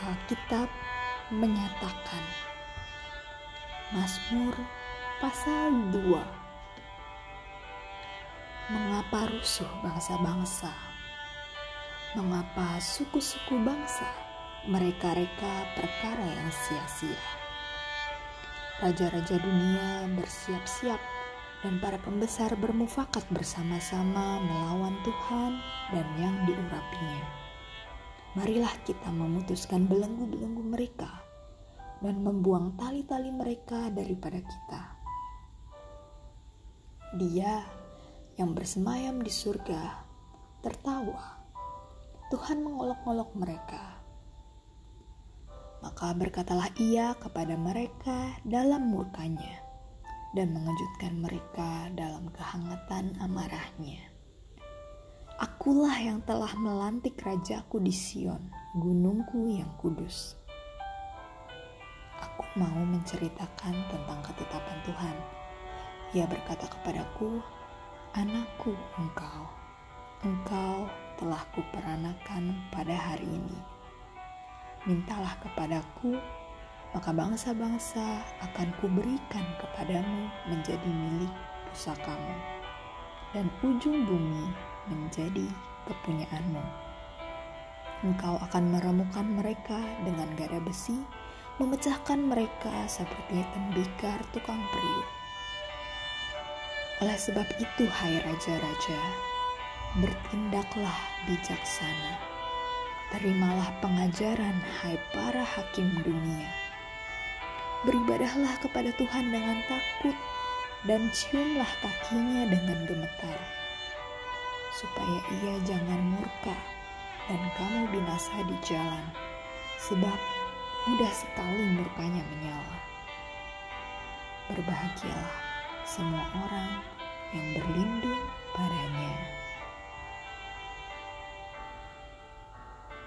Alkitab menyatakan Mazmur pasal 2 Mengapa rusuh bangsa-bangsa? Mengapa suku-suku bangsa mereka-reka perkara yang sia-sia? Raja-raja dunia bersiap-siap dan para pembesar bermufakat bersama-sama melawan Tuhan dan yang diurapinya. Marilah kita memutuskan belenggu-belenggu mereka dan membuang tali-tali mereka daripada kita. Dia yang bersemayam di surga tertawa. Tuhan mengolok-olok mereka. Maka berkatalah ia kepada mereka dalam murkanya dan mengejutkan mereka dalam kehangatan amarahnya. Akulah yang telah melantik rajaku di Sion, gunungku yang kudus. Aku mau menceritakan tentang ketetapan Tuhan. Ia berkata kepadaku, Anakku engkau, engkau telah kuperanakan pada hari ini. Mintalah kepadaku, maka bangsa-bangsa akan kuberikan kepadamu menjadi milik pusakamu. Dan ujung bumi menjadi kepunyaanmu. Engkau akan meremukan mereka dengan gada besi, memecahkan mereka seperti tembikar tukang periuk. Oleh sebab itu, hai raja-raja, bertindaklah bijaksana. Terimalah pengajaran, hai para hakim dunia. Beribadahlah kepada Tuhan dengan takut, dan ciumlah kakinya dengan gemetar supaya ia jangan murka dan kamu binasa di jalan, sebab mudah sekali murkanya menyala. Berbahagialah semua orang yang berlindung padanya.